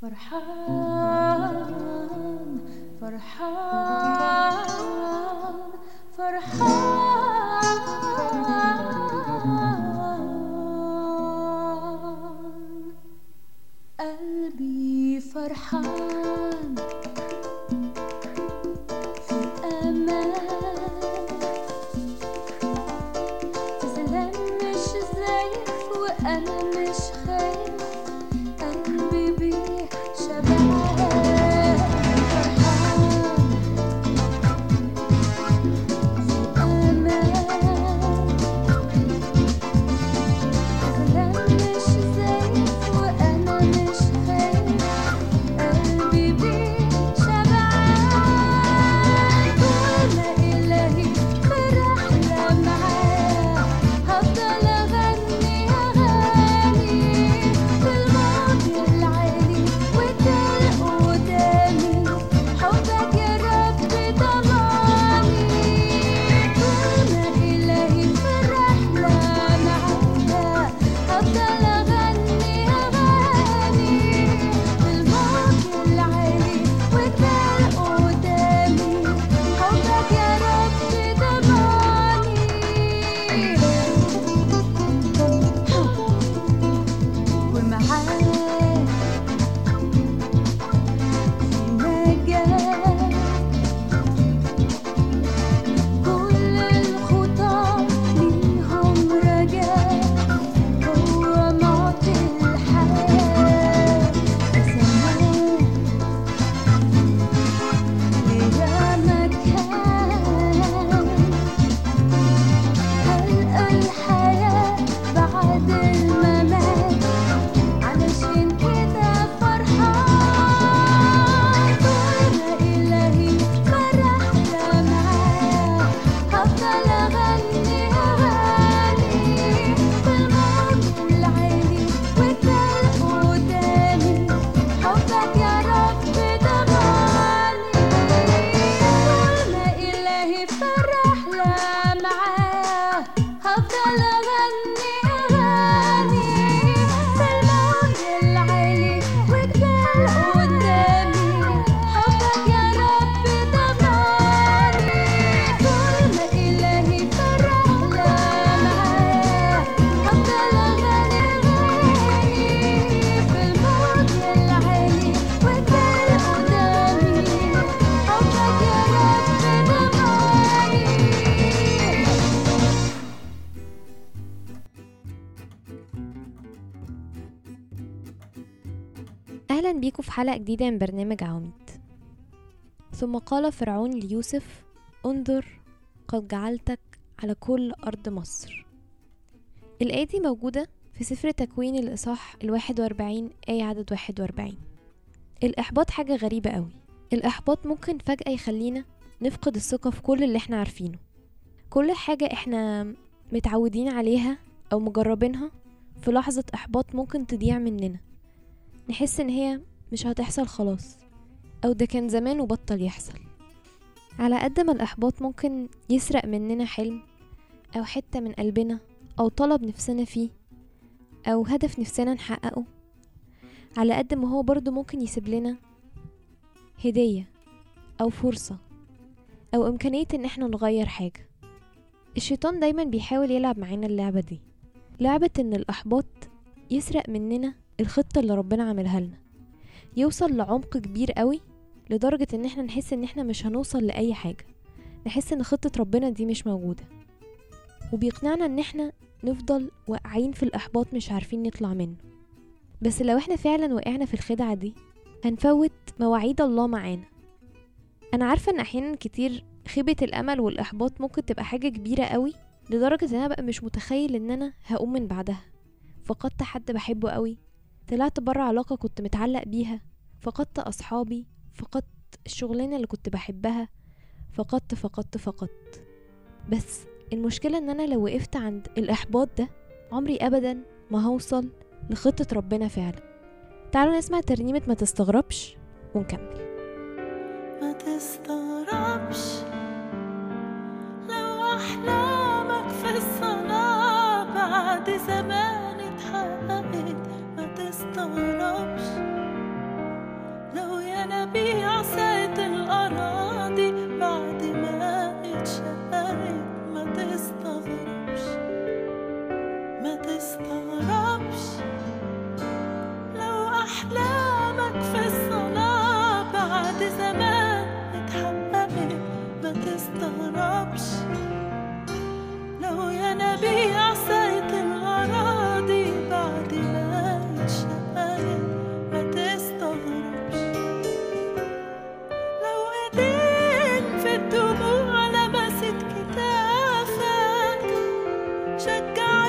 فرحان بيكم في حلقة جديدة من برنامج عواميد. ثم قال فرعون ليوسف انظر قد جعلتك على كل أرض مصر. الآية دي موجودة في سفر تكوين الإصحاح الواحد وأربعين آية عدد واحد وأربعين. الإحباط حاجة غريبة قوي الإحباط ممكن فجأة يخلينا نفقد الثقة في كل اللي إحنا عارفينه. كل حاجة إحنا متعودين عليها أو مجربينها في لحظة إحباط ممكن تضيع مننا. نحس إن هي مش هتحصل خلاص. أو ده كان زمان وبطل يحصل. على قد ما الإحباط ممكن يسرق مننا حلم أو حتة من قلبنا أو طلب نفسنا فيه أو هدف نفسنا نحققه على قد ما هو برضو ممكن يسيب لنا هدية أو فرصة أو إمكانية إن إحنا نغير حاجة. الشيطان دايما بيحاول يلعب معانا اللعبة دي. لعبة إن الإحباط يسرق مننا الخطة اللي ربنا عاملها لنا. يوصل لعمق كبير قوي لدرجة إن إحنا نحس إن إحنا مش هنوصل لأي حاجة. نحس إن خطة ربنا دي مش موجودة. وبيقنعنا إن إحنا نفضل واقعين في الإحباط مش عارفين نطلع منه. بس لو إحنا فعلا وقعنا في الخدعة دي هنفوت مواعيد الله معانا. أنا عارفة إن أحيانا كتير خيبة الأمل والإحباط ممكن تبقى حاجة كبيرة قوي لدرجة إن أنا بقى مش متخيل إن أنا هقوم من بعدها. فقدت حد بحبه قوي طلعت برا علاقة كنت متعلق بيها. فقدت أصحابي فقدت الشغلانة اللي كنت بحبها فقدت فقدت فقدت. بس المشكلة إن أنا لو وقفت عند الإحباط ده عمري أبدا ما هوصل لخطة ربنا فعلا. تعالوا نسمع ترنيمة ما تستغربش ونكمل. ما تستغربش لو أحلامك في الصلاة بعد زمان. the those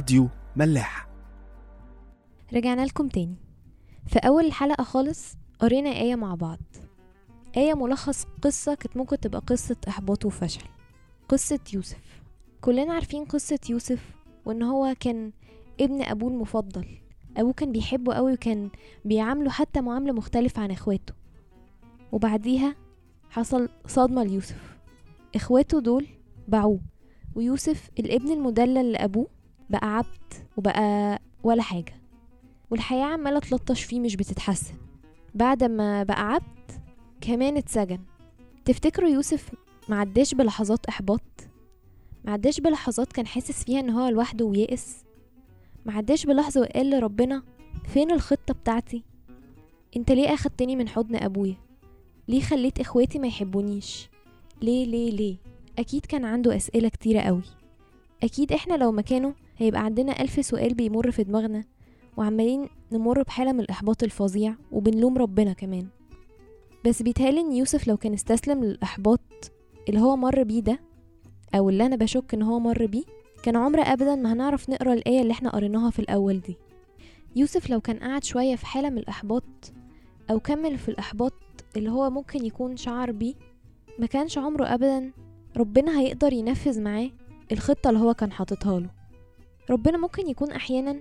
راديو ملاح رجعنا لكم تاني. في أول الحلقة خالص قرينا آية مع بعض. آية ملخص قصة كانت ممكن تبقى قصة إحباط وفشل. قصة يوسف. كلنا عارفين قصة يوسف وإن هو كان ابن أبوه المفضل. أبوه كان بيحبه قوي وكان بيعامله حتى معاملة مختلفة عن إخواته. وبعديها حصل صدمة ليوسف. إخواته دول باعوه. ويوسف الابن المدلل لأبوه بقى عبد وبقى ولا حاجة. والحياة عمالة تلطش فيه مش بتتحسن. بعد ما بقى عبد كمان اتسجن. تفتكروا يوسف معداش بلحظات إحباط؟ معداش بلحظات كان حاسس فيها إن هو لوحده ويائس؟ معداش بلحظة وقال لربنا فين الخطة بتاعتي؟ أنت ليه أخدتني من حضن أبويا؟ ليه خليت إخواتي ما يحبونيش؟ ليه ليه ليه؟ أكيد كان عنده أسئلة كتيرة قوي. أكيد إحنا لو مكانه هيبقى عندنا ألف سؤال بيمر في دماغنا وعمالين نمر بحالة من الإحباط الفظيع وبنلوم ربنا كمان. بس بيتهيألي إن يوسف لو كان استسلم للإحباط اللي هو مر بيه ده أو اللي أنا بشك إن هو مر بيه كان عمر أبدا ما هنعرف نقرأ الآية اللي إحنا قريناها في الأول دي. يوسف لو كان قعد شوية في حالة من الإحباط أو كمل في الإحباط اللي هو ممكن يكون شعر بيه ما كانش عمره أبدا ربنا هيقدر ينفذ معاه الخطة اللي هو كان حاططها له. ربنا ممكن يكون أحيانا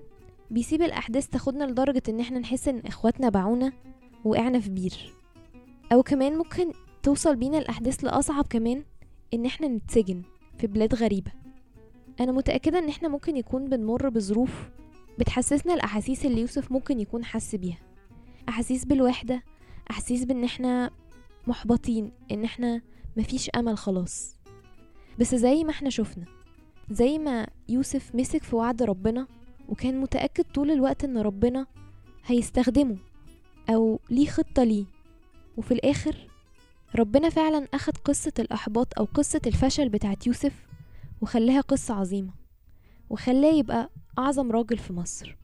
بيسيب الأحداث تاخدنا لدرجة إن إحنا نحس إن إخواتنا باعونا وقعنا في بير. أو كمان ممكن توصل بينا الأحداث لأصعب كمان إن إحنا نتسجن في بلاد غريبة. أنا متأكدة إن إحنا ممكن يكون بنمر بظروف بتحسسنا الأحاسيس اللي يوسف ممكن يكون حس بيها. أحاسيس بالوحدة أحاسيس بإن إحنا محبطين إن إحنا مفيش أمل خلاص. بس زي ما إحنا شفنا زي ما يوسف مسك في وعد ربنا وكان متأكد طول الوقت إن ربنا هيستخدمه أو ليه خطة ليه. وفي الآخر ربنا فعلا أخد قصة الإحباط أو قصة الفشل بتاعت يوسف وخلاها قصة عظيمة وخلاه يبقى أعظم راجل في مصر.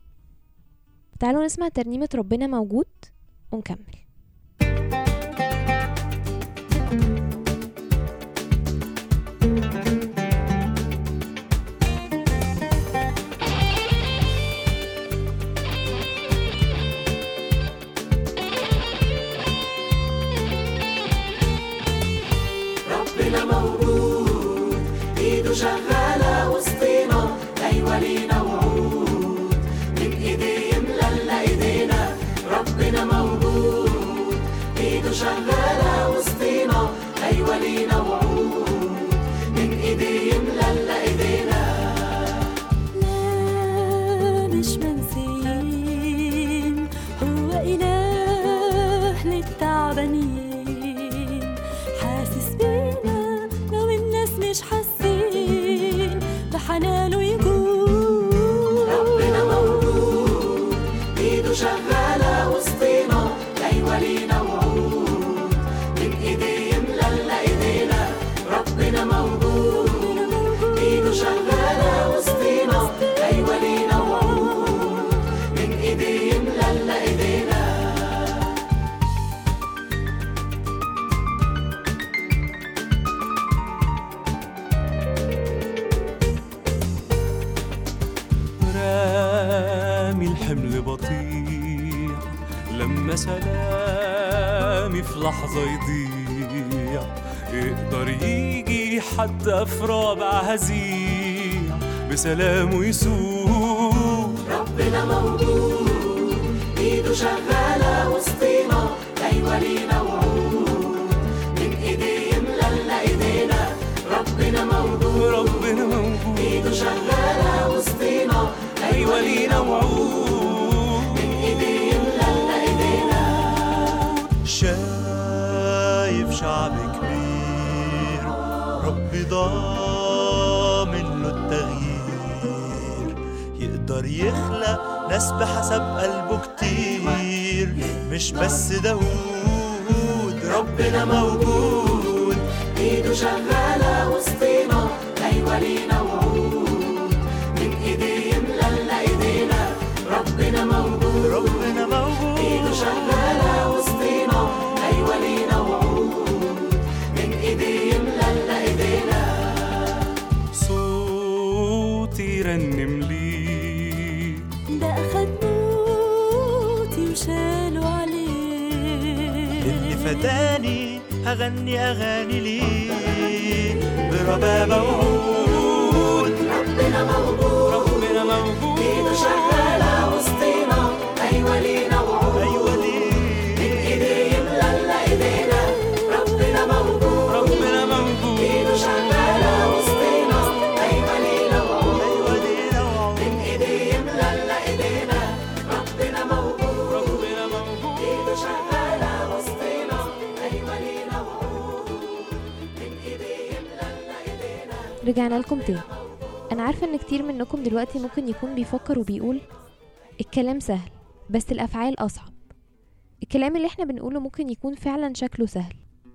تعالوا نسمع ترنيمة ربنا موجود ونكمل. حتى في رابع هزيع بسلامه يسوق ربنا موجود إيده شغالة يقدر يخلق ناس بحسب قلبه كتير. مش بس داود ربنا موجود. إيده شغالة. فداني هغني أغاني ليه بربابة وعود ربنا موجود. ربنا موجود. رجعنا لكم تاني. أنا عارفة إن كتير منكم دلوقتي ممكن يكون بيفكر وبيقول الكلام سهل بس الأفعال أصعب. الكلام اللي إحنا بنقوله ممكن يكون فعلا شكله سهل.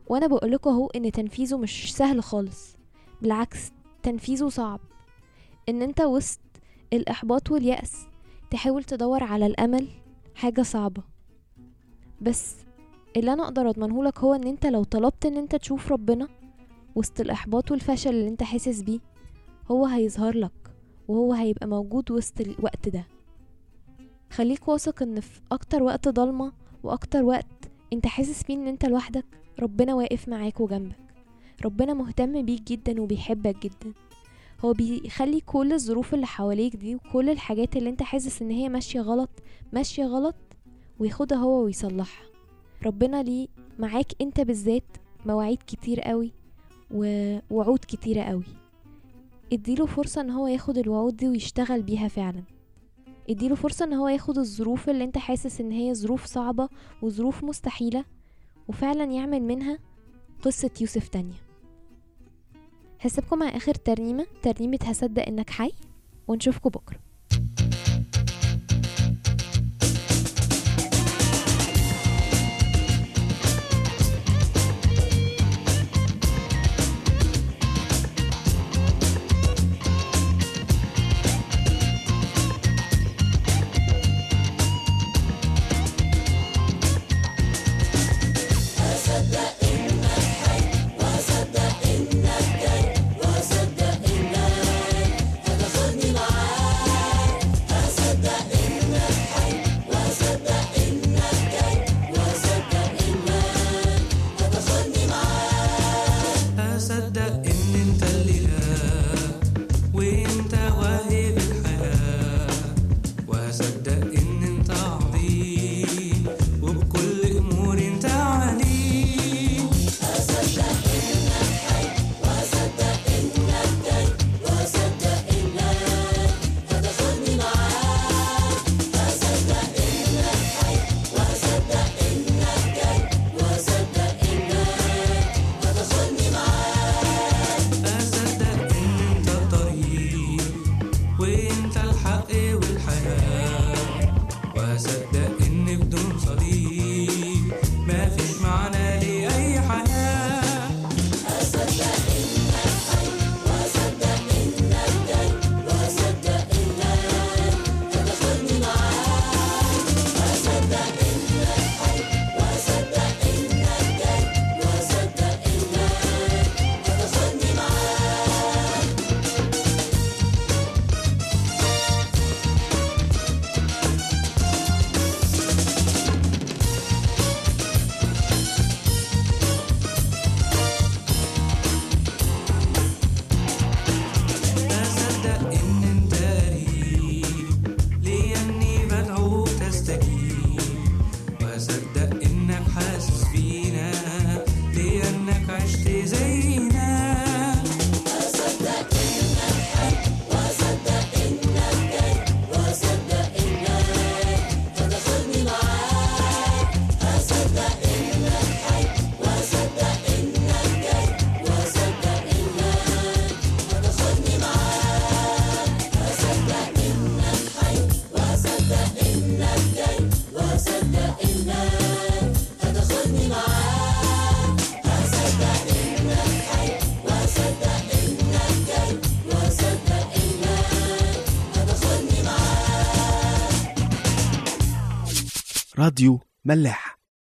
وأنا بقولكوا أهو إن تنفيذه مش سهل خالص. بالعكس تنفيذه صعب. إن أنت وسط الإحباط واليأس تحاول تدور على الأمل حاجة صعبة. بس اللي أنا أقدر أضمنهولك هو إن أنت لو طلبت إن أنت تشوف ربنا وسط الإحباط والفشل اللي أنت حاسس بيه هو هيظهر لك وهو هيبقى موجود وسط الوقت ده. خليك واثق إن في أكتر وقت ضلمة وأكتر وقت أنت حاسس فيه إن أنت لوحدك ربنا واقف معاك وجنبك. ربنا مهتم بيك جدا وبيحبك جدا. هو بيخلي كل الظروف اللي حواليك دي وكل الحاجات اللي أنت حاسس إن هي ماشية غلط ماشية غلط وياخدها هو ويصلحها. ربنا ليه معاك أنت بالذات مواعيد كتير قوي ووعود كتيرة قوي. اديله فرصة إن هو ياخد الوعود دي ويشتغل بيها فعلا. اديله فرصة إن هو ياخد الظروف اللي أنت حاسس إن هي ظروف صعبة وظروف مستحيلة وفعلا يعمل منها قصة يوسف تانية. هسيبكم مع آخر ترنيمة ترنيمة هصدق إنك حي ونشوفكم بكرة. راديو ملاح.